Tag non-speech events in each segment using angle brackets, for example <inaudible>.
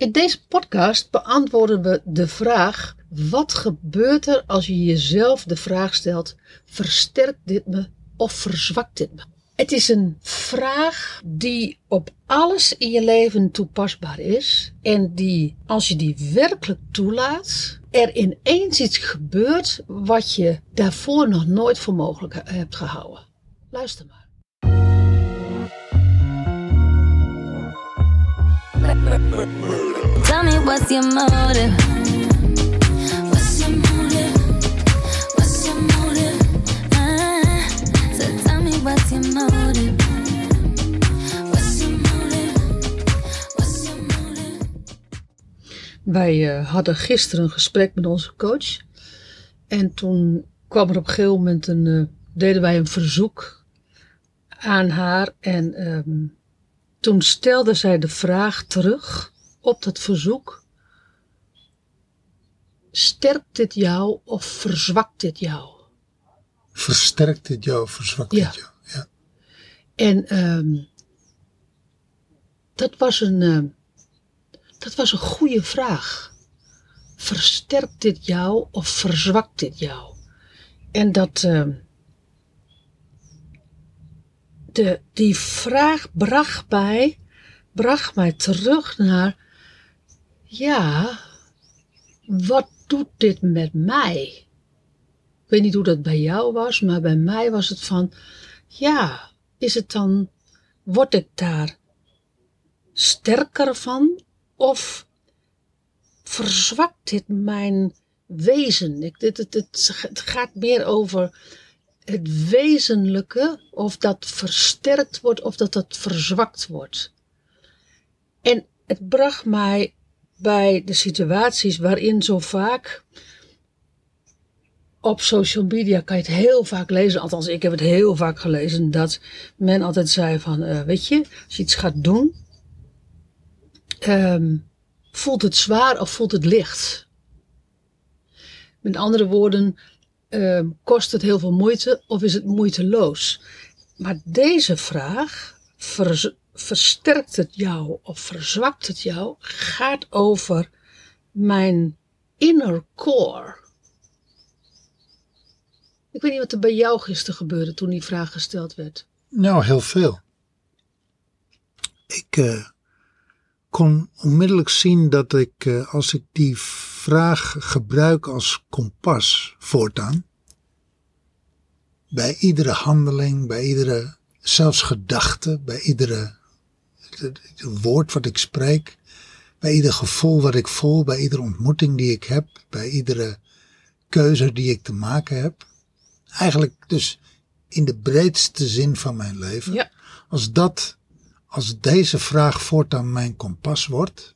In deze podcast beantwoorden we de vraag: wat gebeurt er als je jezelf de vraag stelt: versterkt dit me of verzwakt dit me? Het is een vraag die op alles in je leven toepasbaar is en die, als je die werkelijk toelaat, er ineens iets gebeurt wat je daarvoor nog nooit voor mogelijk hebt gehouden. Luister maar. Tell me what's your motive? Wij hadden gisteren een gesprek met onze coach. En toen kwam er op een gegeven moment een, uh, deden wij een verzoek aan haar. En um, toen stelde zij de vraag terug op dat verzoek: Sterkt dit jou of verzwakt dit jou? Versterkt dit jou of verzwakt ja. dit jou? Ja. En um, dat, was een, uh, dat was een goede vraag. Versterkt dit jou of verzwakt dit jou? En dat. Uh, de, die vraag bracht mij, bracht mij terug naar, ja, wat doet dit met mij? Ik weet niet hoe dat bij jou was, maar bij mij was het van, ja, is het dan, word ik daar sterker van of verzwakt dit mijn wezen? Ik, dit, het, het, het gaat meer over het wezenlijke, of dat versterkt wordt of dat dat verzwakt wordt. En het bracht mij bij de situaties waarin zo vaak op social media kan je het heel vaak lezen, althans ik heb het heel vaak gelezen, dat men altijd zei van, uh, weet je, als je iets gaat doen, um, voelt het zwaar of voelt het licht? Met andere woorden, uh, kost het heel veel moeite of is het moeiteloos? Maar deze vraag, vers, versterkt het jou of verzwakt het jou, gaat over mijn inner core. Ik weet niet wat er bij jou gisteren gebeurde toen die vraag gesteld werd. Nou, heel veel. Ik uh, kon onmiddellijk zien dat ik, uh, als ik die vraag gebruik als kompas voortaan. Bij iedere handeling, bij iedere, zelfs gedachte, bij iedere woord wat ik spreek, bij ieder gevoel wat ik voel, bij iedere ontmoeting die ik heb, bij iedere keuze die ik te maken heb. Eigenlijk dus in de breedste zin van mijn leven. Ja. Als dat, als deze vraag voortaan mijn kompas wordt,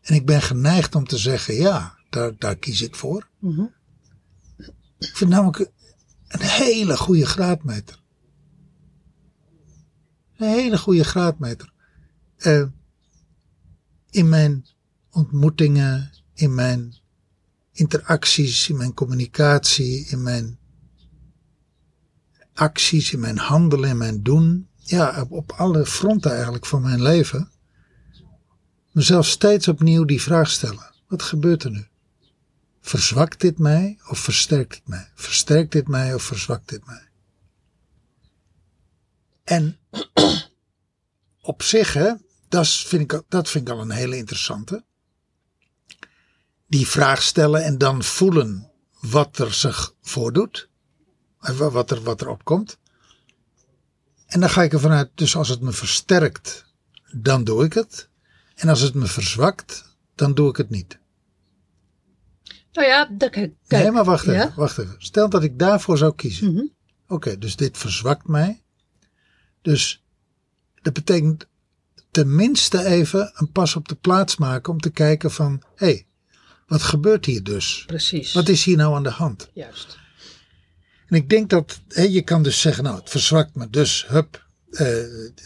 en ik ben geneigd om te zeggen, ja, daar, daar kies ik voor. Mm -hmm. Ik vind namelijk een hele goede graadmeter. Een hele goede graadmeter. Uh, in mijn ontmoetingen, in mijn interacties, in mijn communicatie, in mijn acties, in mijn handelen, in mijn doen. Ja, op, alle fronten eigenlijk van mijn leven mezelf steeds opnieuw die vraag stellen. Wat gebeurt er nu? Verzwakt dit mij of versterkt dit mij? Versterkt dit mij of verzwakt dit mij? En <clears throat> op zich, hè, dat vind, ik, dat vind ik al een hele interessante. Die vraag stellen en dan voelen wat er zich voordoet. Wat er, wat er opkomt. En dan ga ik ervan uit, dus als het me versterkt, dan doe ik het. En als het me verzwakt, dan doe ik het niet. Nou ja, dat kijk. Nee, maar wacht even, wacht even. Stel dat ik daarvoor zou kiezen. Mm -hmm. Oké, okay, dus dit verzwakt mij. Dus dat betekent tenminste even een pas op de plaats maken om te kijken van, hé, hey, wat gebeurt hier dus? Precies. Wat is hier nou aan de hand? Juist. En ik denk dat, hé, je kan dus zeggen, nou, het verzwakt me, dus hup, uh,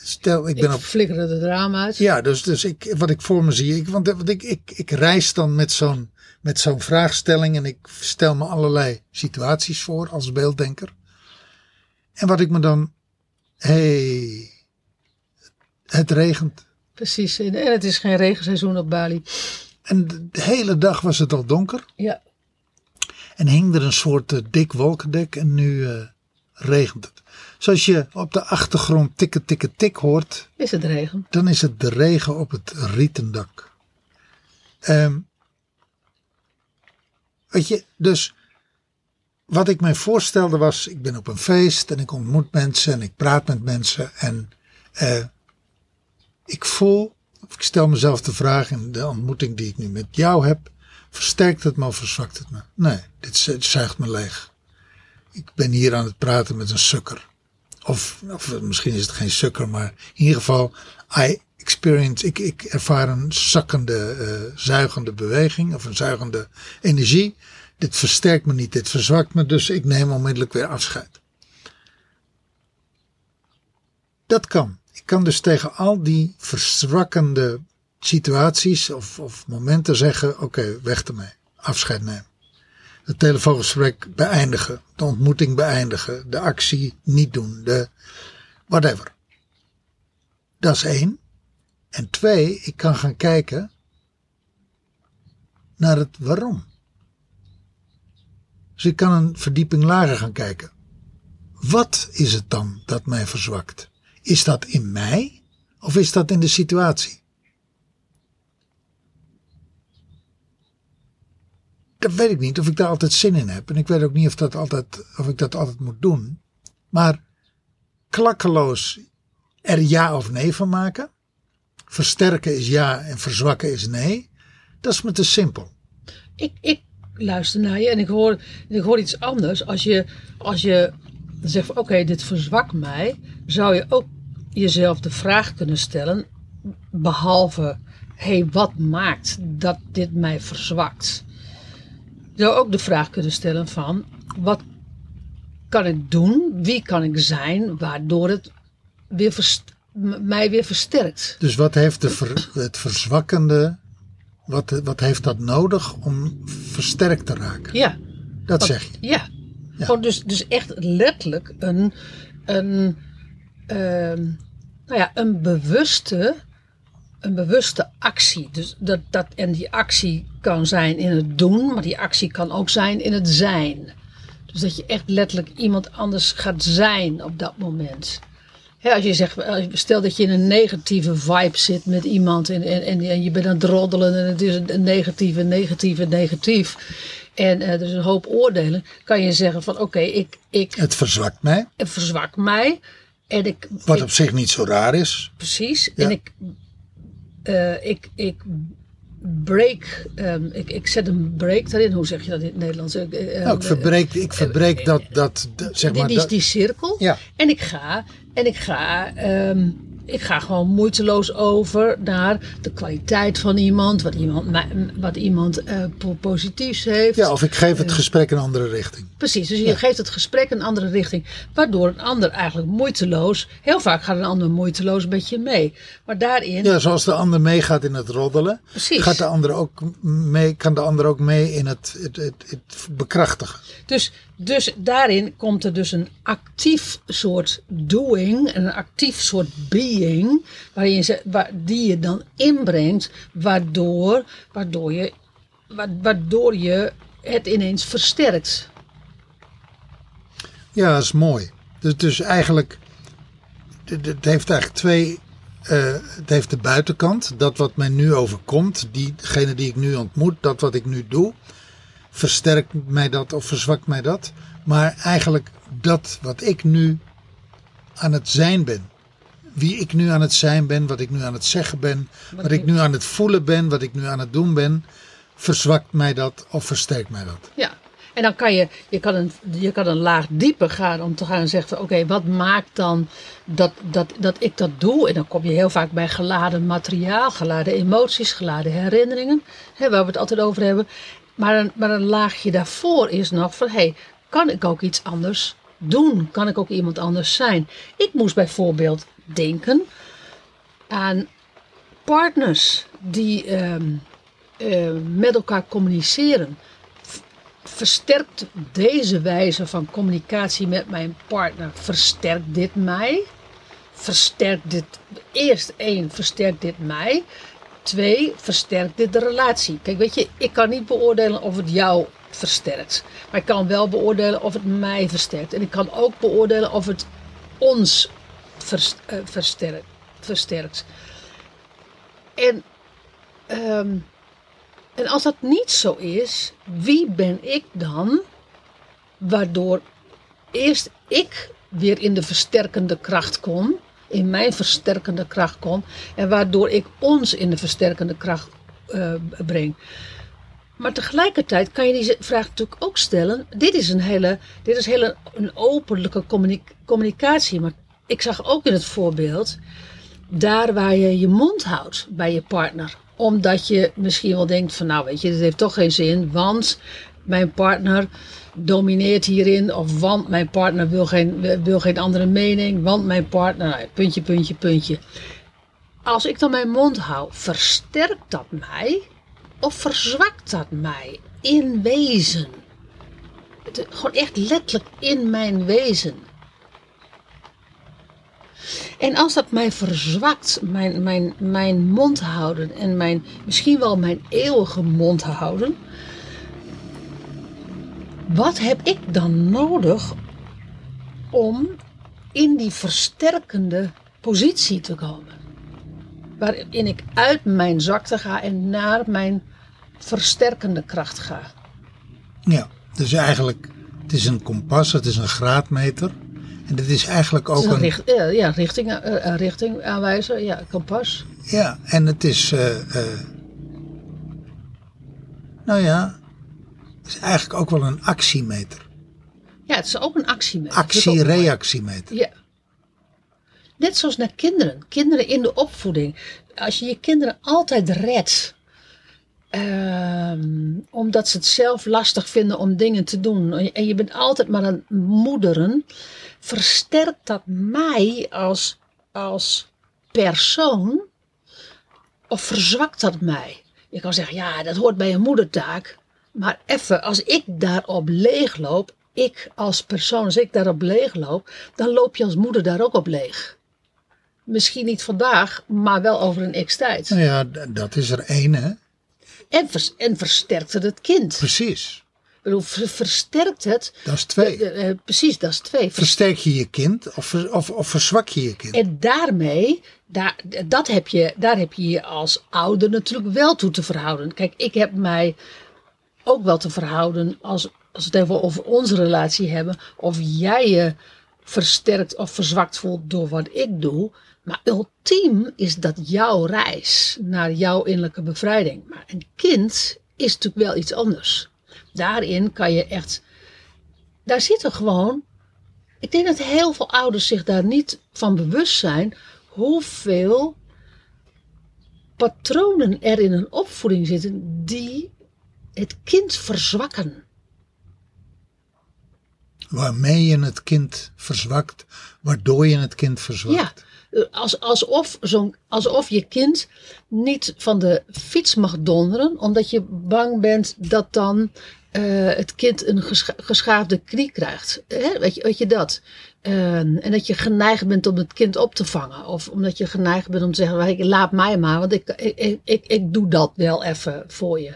stel, ik ben ik op. flikkerde de drama uit. Ja, dus, dus ik, wat ik voor me zie. Ik, want, want ik, ik, ik reis dan met zo'n, met zo'n vraagstelling en ik stel me allerlei situaties voor als beelddenker. En wat ik me dan. hey, het regent. precies. En het is geen regenseizoen op Bali. En de hele dag was het al donker. Ja, En hing er een soort eh, dik wolkendek. En nu eh, regent het. Zoals je op de achtergrond tikken, tikken, tik hoort. is het regen. dan is het de regen op het rieten dak. Ehm, weet je, dus wat ik mij voorstelde was, ik ben op een feest en ik ontmoet mensen en ik praat met mensen en eh, ik voel, of ik stel mezelf de vraag in de ontmoeting die ik nu met jou heb, versterkt het me of verzwakt het me? Nee, dit zu- zuigt me leeg. Ik ben hier aan het praten met een sukker. Of, of misschien is het geen sukker, maar in ieder geval, I experience, ik, ik ervaar een zakkende, eh, zuigende beweging of een zuigende energie. Dit versterkt me niet, dit verzwakt me, dus ik neem onmiddellijk weer afscheid. Dat kan. Ik kan dus tegen al die verzwakkende situaties of, of momenten zeggen: oké, weg ermee, afscheid nemen. Het telefoongesprek beëindigen, de ontmoeting beëindigen, de actie niet doen, de whatever. Dat is één. En twee, ik kan gaan kijken naar het waarom. Dus ik kan een verdieping lager gaan kijken. Wat is het dan dat mij verzwakt? Is dat in mij of is dat in de situatie? Dat weet ik niet of ik daar altijd zin in heb. En ik weet ook niet of, dat altijd, of ik dat altijd moet doen. Maar klakkeloos er ja of nee van maken. Versterken is ja en verzwakken is nee. Dat is me te simpel. Ik, ik luister naar je en ik hoor, ik hoor iets anders. Als je, als je zegt oké, dit verzwakt mij, zou je ook jezelf de vraag kunnen stellen, behalve hé, hey, wat maakt dat dit mij verzwakt? Zou ook de vraag kunnen stellen van wat kan ik doen, wie kan ik zijn, waardoor het weer mij weer versterkt. Dus wat heeft de ver- het verzwakkende, wat, wat heeft dat nodig om versterkt te raken? Ja. Dat zeg je. Ja. Gewoon dus, dus echt letterlijk een, een, ehm, nou ja, een bewuste, een bewuste actie. Dus dat, dat, en die actie kan zijn in het doen, maar die actie kan ook zijn in het zijn. Dus dat je echt letterlijk iemand anders gaat zijn op dat moment. Als je zegt, je- stel dat je in een negatieve vibe zit met iemand en, en, en, je bent aan het roddelen en het is een, negatieve, negatieve, negatief. En eh, er is een hoop oordelen. Kan je zeggen van oké, ik, ik Het verzwakt mij, het verzwak mij. En ik, wat ik- op zich niet zo raar is. precies. Ja. En ik, eh, ik, ik break, ehm, ik, ik zet een break daarin. Hoe zeg je dat in het Nederlands? Ik, eh, Nou, ik verbreek, ik verbreek dat, dat, zeg die, maar, die, dat, die cirkel. Ja. En ik ga, en ik ga, ehm, ik ga gewoon moeiteloos over naar de kwaliteit van iemand, wat iemand, wat iemand eh, po- positiefs heeft. ja, of ik geef het gesprek een andere richting. Precies, dus je geeft het gesprek een andere richting, waardoor een ander eigenlijk moeiteloos, heel vaak gaat een ander moeiteloos met je mee. Maar daarin, Ja, zoals de ander meegaat in het roddelen, Precies. gaat de ander ook mee, kan de ander ook mee in het, het, het, het bekrachtigen. dus, dus daarin komt er dus een actief soort doing en een actief soort being, waarin die je dan inbrengt, waardoor, waardoor, je, wa- waardoor je het ineens versterkt. Ja, dat is mooi. Dus, dus eigenlijk, het het heeft eigenlijk twee. eh, het heeft de buitenkant, dat wat mij nu overkomt, diegene die ik nu ontmoet, dat wat ik nu doe, versterkt mij dat of verzwakt mij dat. Maar eigenlijk dat wat ik nu aan het zijn ben, wie ik nu aan het zijn ben, wat ik nu aan het zeggen ben, wat ik nu aan het voelen ben, wat ik nu aan het doen ben, verzwakt mij dat of versterkt mij dat. Ja, en dan kan je, je kan een, je kan een laag dieper gaan om te gaan zeggen oké, wat maakt dan dat, dat, dat ik dat doe? En dan kom je heel vaak bij geladen materiaal, geladen emoties, geladen herinneringen, hè, waar we het altijd over hebben. Maar een, maar een laagje daarvoor is nog van hé, hey, kan ik ook iets anders doen? Kan ik ook iemand anders zijn? Ik moest bijvoorbeeld denken aan partners die ehm, eh, met elkaar communiceren. Versterkt deze wijze van communicatie met mijn partner, versterkt dit mij? Versterkt dit, eerst één, versterkt dit mij? Twee, versterkt dit de relatie? Kijk, weet je, ik kan niet beoordelen of het jou versterkt. Maar ik kan wel beoordelen of het mij versterkt. En ik kan ook beoordelen of het ons eh, versterkt. versterkt. En, ehm, en als dat niet zo is, wie ben ik dan waardoor eerst ik weer in de versterkende kracht kom, in mijn versterkende kracht kom, en waardoor ik ons in de versterkende kracht eh, breng. Maar tegelijkertijd kan je die vraag natuurlijk ook stellen. Dit is een hele, dit is hele een openlijke communi- communicatie. Maar ik zag ook in het voorbeeld, daar waar je je mond houdt bij je partner. Omdat je misschien wel denkt van nou weet je, dit heeft toch geen zin. Want mijn partner domineert hierin. Of want mijn partner wil geen, wil geen andere mening. Want mijn partner, nou, puntje, puntje, puntje. Als ik dan mijn mond hou, versterkt dat mij? Of verzwakt dat mij in wezen? Gewoon echt letterlijk in mijn wezen. En als dat mij verzwakt, mijn, mijn, mijn mond houden en mijn, misschien wel mijn eeuwige mond houden, wat heb ik dan nodig om in die versterkende positie te komen? Waarin ik uit mijn zwakte ga en naar mijn versterkende kracht ga. Ja, dus eigenlijk, het is een kompas, het is een graadmeter. En dit is eigenlijk ook is een richt, ja, richting, een richting aanwijzer, ja, kompas. Ja, en het is. eh, nou ja, is eigenlijk ook wel een actiemeter. Ja, het is ook een actiemeter. Actie-reactiemeter. Ja. Net zoals naar kinderen. Kinderen in de opvoeding. Als je je kinderen altijd redt. ehm, omdat ze het zelf lastig vinden om dingen te doen. En je bent altijd maar aan het moederen. Versterkt dat mij als, als persoon? Of verzwakt dat mij? Je kan zeggen, ja, dat hoort bij een moedertaak. Maar even, als ik daarop leegloop, ik als persoon, als ik daarop leegloop, dan loop je als moeder daar ook op leeg. Misschien niet vandaag, maar wel over een x-tijd. Nou ja, dat is er één, hè? En, vers- en versterkt het het kind. Precies. Ik bedoel, ver- versterkt het. Dat is twee. eh, eh, precies, dat is twee. Vers- Versterk je je kind of, ver- of, of verzwak je je kind? En daarmee, daar, dat heb je, daar heb je je als ouder natuurlijk wel toe te verhouden. Kijk, ik heb mij ook wel te verhouden als, als we het even over onze relatie hebben. Of jij je versterkt of verzwakt voelt door wat ik doe. Maar ultiem is dat jouw reis naar jouw innerlijke bevrijding. Maar een kind is natuurlijk wel iets anders. Daarin kan je echt. Daar zitten gewoon ik denk dat heel veel ouders zich daar niet van bewust zijn hoeveel patronen er in een opvoeding zitten die het kind verzwakken. Waarmee je het kind verzwakt, waardoor je het kind Ja, verzwakt. eh, als, alsof, zo'n, alsof je kind niet van de fiets mag donderen, omdat je bang bent dat dan eh, het kind een gescha- geschaafde knie krijgt. Hè? Weet, je, weet je dat? Eh, en dat je geneigd bent om het kind op te vangen. Of omdat je geneigd bent om te zeggen, "Hey, laat mij maar, want ik, ik, ik, ik, ik doe dat wel even voor je.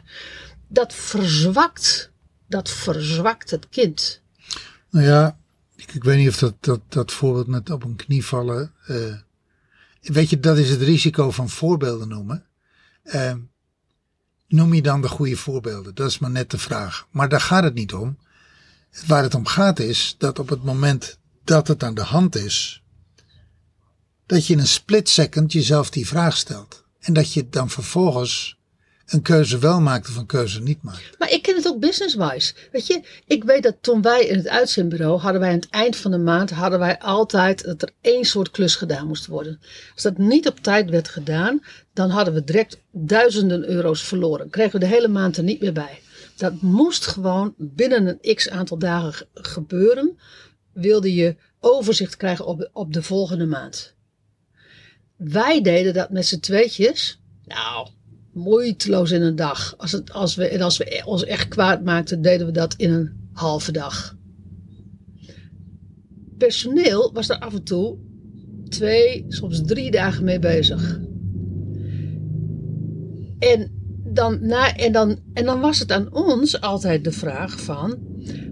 Dat verzwakt, dat verzwakt het kind. Nou ja, ik, ik weet niet of dat, dat, dat voorbeeld met op een knie vallen. eh, weet je, dat is het risico van voorbeelden noemen. Eh, noem je dan de goede voorbeelden? Dat is maar net de vraag. Maar daar gaat het niet om. Waar het om gaat is dat op het moment dat het aan de hand is, dat je in een split second jezelf die vraag stelt. En dat je dan vervolgens een keuze wel maakt of een keuze niet maakt. Maar ik ken het ook business-wise. Weet je, ik weet dat toen wij in het uitzendbureau hadden wij aan het eind van de maand hadden wij altijd dat er één soort klus gedaan moest worden. Als dat niet op tijd werd gedaan, dan hadden we direct duizenden euro's verloren. Kregen we de hele maand er niet meer bij. Dat moest gewoon binnen een x aantal dagen ge- gebeuren. Wilde je overzicht krijgen op op de volgende maand. Wij deden dat met z'n tweetjes. Nou, moeiteloos in een dag. Als, het, als, we, en als we ons echt kwaad maakten, deden we dat in een halve dag. Personeel was er af en toe twee, soms drie dagen mee bezig. En dan, na, en, dan, en dan was het aan ons altijd de vraag van...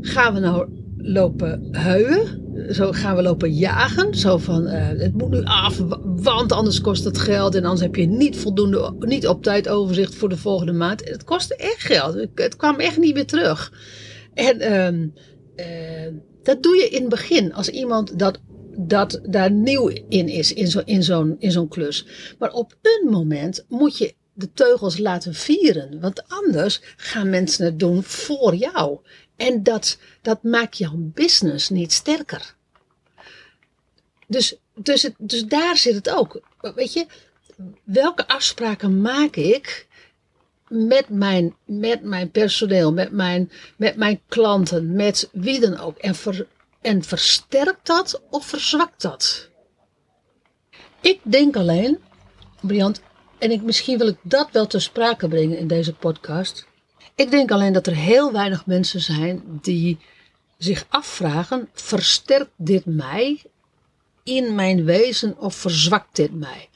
Gaan we nou lopen huilen? Zo gaan we lopen jagen? Zo van, eh, het moet nu af, want anders kost het geld. En anders heb je niet voldoende, niet op tijd overzicht voor de volgende maand. Het kostte echt geld. Het kwam echt niet meer terug. En ehm, eh, dat doe je in het begin. Als iemand dat dat daar nieuw in is, in zo'n in zo'n in zo'n klus. Maar op een moment moet je de teugels laten vieren. Want anders gaan mensen het doen voor jou. En dat, dat maakt jouw business niet sterker. Dus, dus, het, dus daar zit het ook. Weet je, welke afspraken maak ik met mijn, met mijn personeel, met mijn, met mijn klanten, met wie dan ook? En, ver, en versterkt dat of verzwakt dat? Ik denk alleen, Briant, en ik, misschien wil ik dat wel ter sprake brengen in deze podcast. Ik denk alleen dat er heel weinig mensen zijn die zich afvragen: versterkt dit mij in mijn wezen of verzwakt dit mij?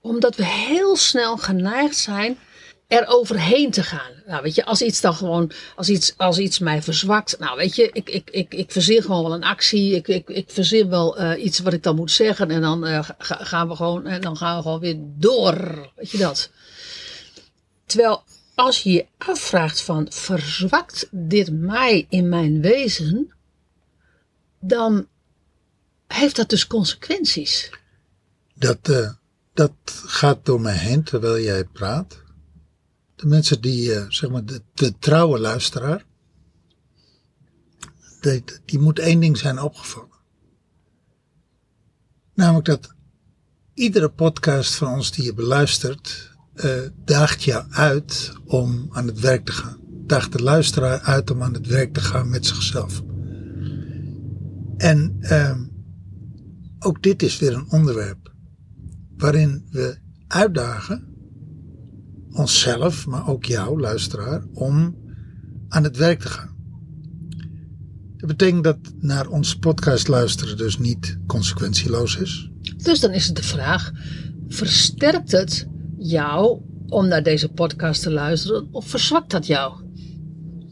Omdat we heel snel geneigd zijn er overheen te gaan. Nou, weet je, als iets dan gewoon, als iets, als iets mij verzwakt, nou, weet je, ik, ik, ik, ik verzin gewoon wel een actie, ik, ik, ik verzin wel uh, iets wat ik dan moet zeggen en dan uh, gaan we gewoon, en dan gaan we gewoon weer door, weet je dat. Terwijl als je je afvraagt van, verzwakt dit mij in mijn wezen, dan heeft dat dus consequenties. Dat, uh, dat gaat door mij heen terwijl jij praat de mensen die, uh, zeg maar, de, de, trouwe luisteraar, die moet één ding zijn opgevallen. Namelijk dat iedere podcast van ons die je beluistert, uh, daagt jou uit om aan het werk te gaan. Daagt de luisteraar uit om aan het werk te gaan met zichzelf. En uh, ook dit is weer een onderwerp waarin we uitdagen onszelf, maar ook jou, luisteraar, om aan het werk te gaan. Dat betekent dat naar onze podcast luisteren dus niet consequentieloos is. Dus dan is het de vraag: versterkt het jou om naar deze podcast te luisteren of verzwakt dat jou?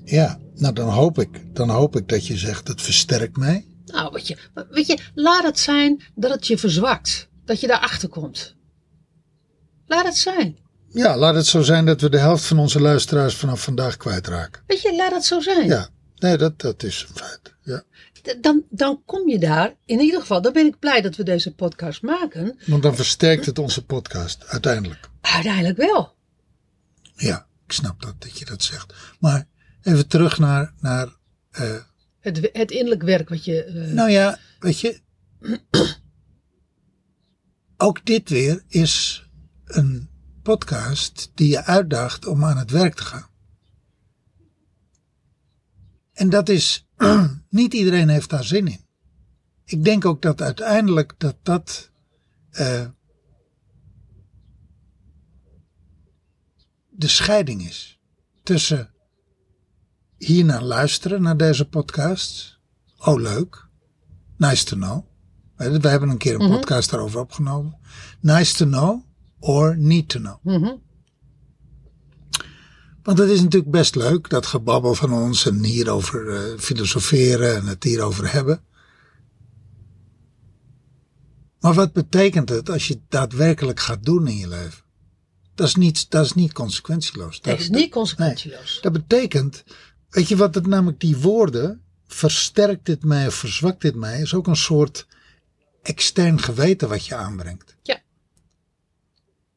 Ja, nou dan hoop ik, dan hoop ik dat je zegt: het versterkt mij. Nou, weet je, weet je, laat het zijn dat het je verzwakt, dat je daarachter komt. Laat het zijn. Ja, laat het zo zijn dat we de helft van onze luisteraars vanaf vandaag kwijtraken. Weet je, laat het zo zijn. Ja, nee, dat, dat is een feit. Ja. Dan, dan kom je daar, in ieder geval, dan ben ik blij dat we deze podcast maken. Want dan versterkt het onze podcast, uiteindelijk. Uiteindelijk wel. Ja, ik snap dat, dat je dat zegt. Maar even terug naar... naar uh, het, het innerlijk werk wat je... Uh... Nou ja, weet je... ook dit weer is een podcast die je uitdaagt om aan het werk te gaan. En dat is, <clears throat> niet iedereen heeft daar zin in. Ik denk ook dat uiteindelijk dat dat uh, de scheiding is tussen hier naar luisteren naar deze podcast. Oh leuk, nice to know. We hebben een keer een mhm. podcast daarover opgenomen. Nice to know or need to know. Mm Want het is natuurlijk best leuk, dat gebabbel van ons en hierover uh, filosoferen en het hierover hebben. Maar wat betekent het als je het daadwerkelijk gaat doen in je leven? Dat is niet, dat is niet consequentieloos. Dat, is niet consequentieloos. Nee, dat betekent, weet je wat het namelijk, die woorden, versterkt dit mij of verzwakt dit mij, is ook een soort extern geweten wat je aanbrengt. Ja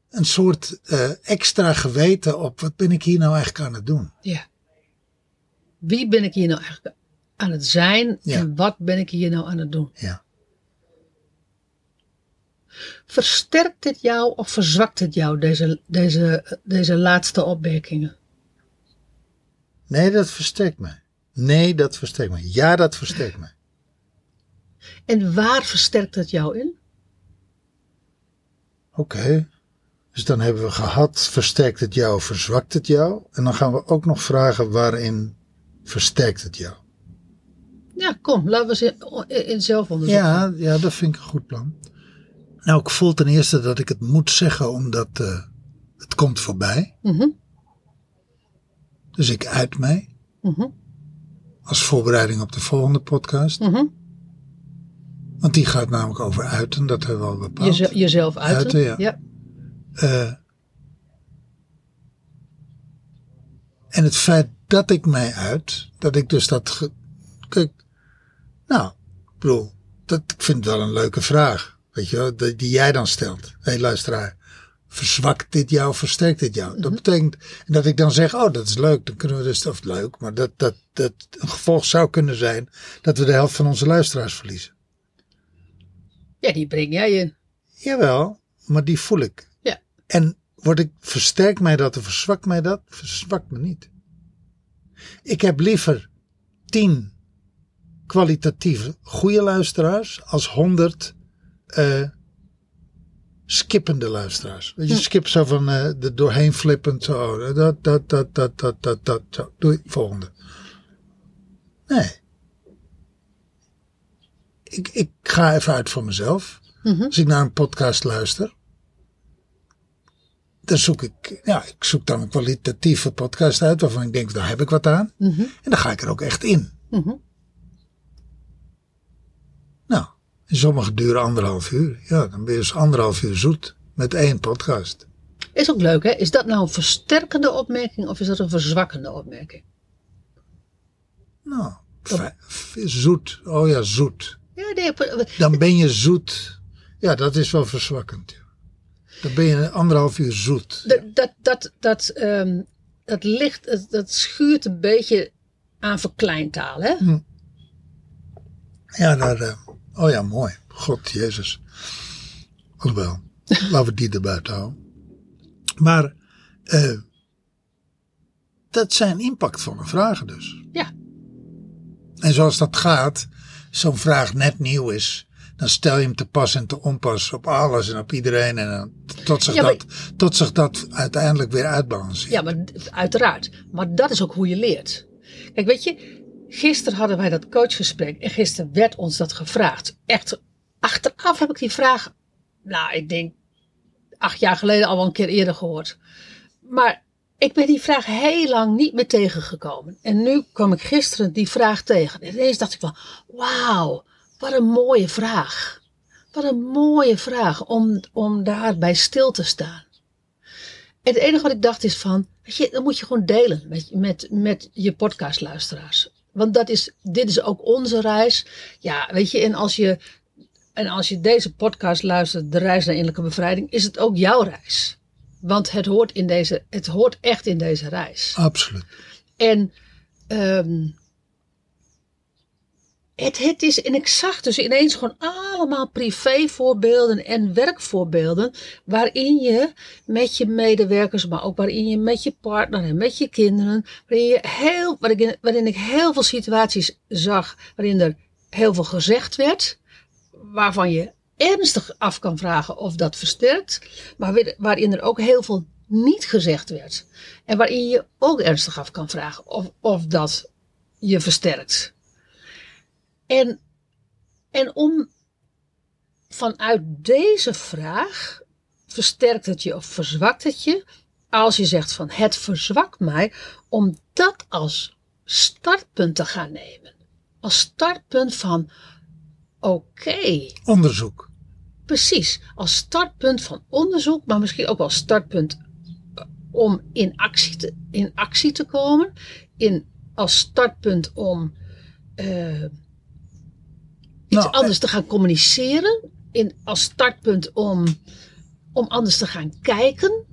een soort uh, extra geweten op wat ben ik hier nou eigenlijk aan het doen. Ja. Wie ben ik hier nou eigenlijk aan het zijn ja. en wat ben ik hier nou aan het doen? Ja. Versterkt het jou of verzwakt het jou, deze, deze, deze laatste opmerkingen? Nee, dat versterkt mij. Nee, dat versterkt mij. Ja, dat versterkt mij. En waar versterkt het jou in? Oké. Dus dan hebben we gehad, versterkt het jou, verzwakt het jou? En dan gaan we ook nog vragen waarin versterkt het jou? Ja, kom, laten we ze in zelf onderzoeken. Ja, ja, dat vind ik een goed plan. Nou, ik voel ten eerste dat ik het moet zeggen omdat eh, het komt voorbij. Mhm, Dus ik uit mij mhm, als voorbereiding op de volgende podcast. mhm. Want die gaat namelijk over uiten, dat hebben we al bepaald. Jeze- jezelf uiten. Uiten, ja. ja. Eh, en het feit dat ik mij uit, dat ik dus dat. ge- Kijk, nou, ik bedoel, dat, ik vind het wel een leuke vraag. Weet je wel, die, jij dan stelt. Hé, hey, luisteraar. Verzwakt dit jou, versterkt dit jou? Dat betekent, en dat ik dan zeg, oh, dat is leuk, dan kunnen we dus, of leuk, maar dat, dat, dat een gevolg zou kunnen zijn dat we de helft van onze luisteraars verliezen. Ja, die breng jij in. Jawel, maar die voel ik. En word ik, versterkt mij dat of verzwakt mij dat? Verzwakt me niet. Ik heb liever tien kwalitatieve goede luisteraars als honderd eh, skippende luisteraars. Weet je, skip zo van eh er doorheen flippend zo. Dat, dat, dat, dat, dat, dat, dat, zo. Doei, volgende. Nee. Ik, ik ga even uit voor mezelf. Als ik naar een podcast luister, dan zoek ik, ja, ik zoek dan een kwalitatieve podcast uit waarvan ik denk, daar heb ik wat aan. En dan ga ik er ook echt in. Mhm. Nou, en sommige duren anderhalf uur. Ja, dan ben je dus anderhalf uur zoet met één podcast. Is ook leuk, hè? Is dat nou een versterkende opmerking of is dat een verzwakkende opmerking? Nou, zoet. Oh ja, zoet. Ja, nee, Dan ben je zoet. Ja, dat is wel verzwakkend. Dan ben je anderhalf uur zoet. dat, dat, dat, dat, ehm, dat ligt, dat, dat schuurt een beetje aan verkleintaal, hè? Ja, daar, eh, oh ja, mooi. God, Jezus. Alhoewel, <laughs> laten we die erbuiten houden. Maar, eh, dat zijn impactvolle vragen dus. Ja, En zoals dat gaat, zo'n vraag net nieuw is, dan stel je hem te pas en te onpas op alles en op iedereen. En dan, tot, zich Ja, maar- dat, tot zich dat uiteindelijk weer uitbalanceert. ja, maar uiteraard. Maar dat is ook hoe je leert. Kijk, weet je, gisteren hadden wij dat coachgesprek en gisteren werd ons dat gevraagd. Echt, achteraf heb ik die vraag, nou, ik denk acht jaar geleden al wel een keer eerder gehoord. Maar ik ben die vraag heel lang niet meer tegengekomen. En nu kwam ik gisteren die vraag tegen. En ineens dacht ik van, wauw, wat een mooie vraag. Wat een mooie vraag om, om daarbij stil te staan. En het enige wat ik dacht is van, weet je, dat moet je gewoon delen met, met, met je podcastluisteraars. Want dat is, dit is ook onze reis. Ja, weet je, en als je, en als je deze podcast luistert, de reis naar innerlijke bevrijding, is het ook jouw reis. Want het hoort, in deze, het hoort echt in deze reis. Absoluut. En ehm, het, het is, en ik zag dus ineens gewoon allemaal privévoorbeelden en werkvoorbeelden. Waarin je met je medewerkers, maar ook waarin je met je partner en met je kinderen. Waarin, je heel, waarin, ik heel veel situaties zag waarin er heel veel gezegd werd. Waarvan je ernstig af kan vragen of dat versterkt. Maar waarin er ook heel veel niet gezegd werd. En waarin je ook ernstig af kan vragen of, of dat je versterkt. En, en om vanuit deze vraag, versterkt het je of verzwakt het je? Als je zegt van het verzwakt mij, om dat als startpunt te gaan nemen. Als startpunt van oké, Onderzoek. Precies, als startpunt van onderzoek, maar misschien ook wel startpunt eh, om in actie te, in actie te komen. In, als startpunt om eh, iets Nou, anders te gaan communiceren. In, als startpunt om, om anders te gaan kijken.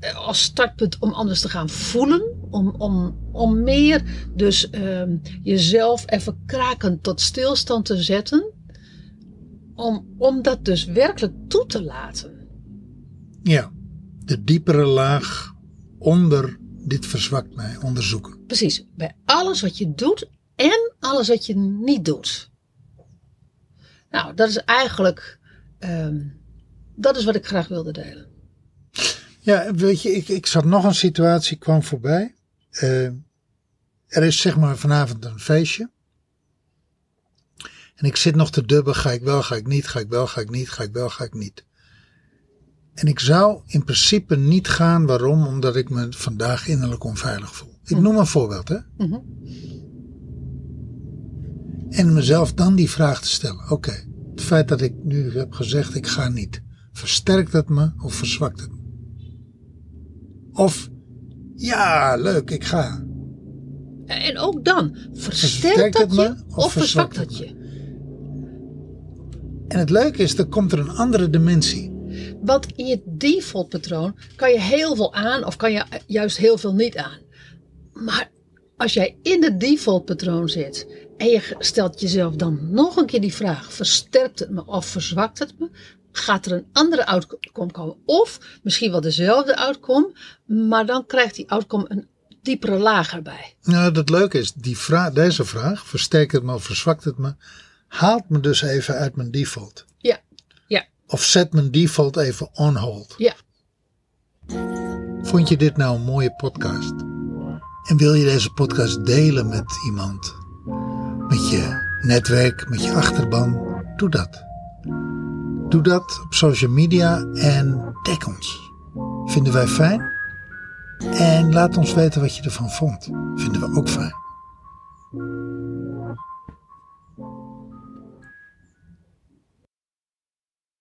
Eh, Als startpunt om anders te gaan voelen. Om, om, om meer dus ehm, jezelf even krakend tot stilstand te zetten om, om dat dus werkelijk toe te laten. Ja, de diepere laag onder dit verzwakt mij onderzoeken. Precies, bij alles wat je doet en alles wat je niet doet. Nou, dat is eigenlijk, ehm, dat is wat ik graag wilde delen. Ja, weet je, ik, ik zat nog een situatie, kwam voorbij. Eh, er is zeg maar vanavond een feestje. En ik zit nog te dubben, ga ik wel, ga ik niet, ga ik wel, ga ik niet, ga ik wel, ga ik niet. En ik zou in principe niet gaan. Waarom? Omdat ik me vandaag innerlijk onveilig voel. Ik noem een voorbeeld, hè. Mhm. En mezelf dan die vraag te stellen. Oké, het feit dat ik nu heb gezegd ik ga niet. Versterkt het me of verzwakt het me? Of, ja, leuk, ik ga. En ook dan, versterkt Versterkt dat het je me of, of verzwakt het je? En het leuke is, er komt er een andere dimensie. Want in je default patroon kan je heel veel aan of kan je juist heel veel niet aan. Maar als jij in het default patroon zit en je stelt jezelf dan nog een keer die vraag: versterkt het me of verzwakt het me? Gaat er een andere outcome komen? Of misschien wel dezelfde outcome, maar dan krijgt die outcome een diepere laag erbij. Nou, het leuke is, die vraag, deze vraag, versterkt het me of verzwakt het me, haalt me dus even uit mijn default. Ja, ja, Of zet mijn default even on hold. ja. Vond je dit nou een mooie podcast? En wil je deze podcast delen met iemand? Met je netwerk, met je achterban? Doe dat. Doe dat op social media en tag ons. Vinden wij fijn? En laat ons weten wat je ervan vond. Vinden we ook fijn.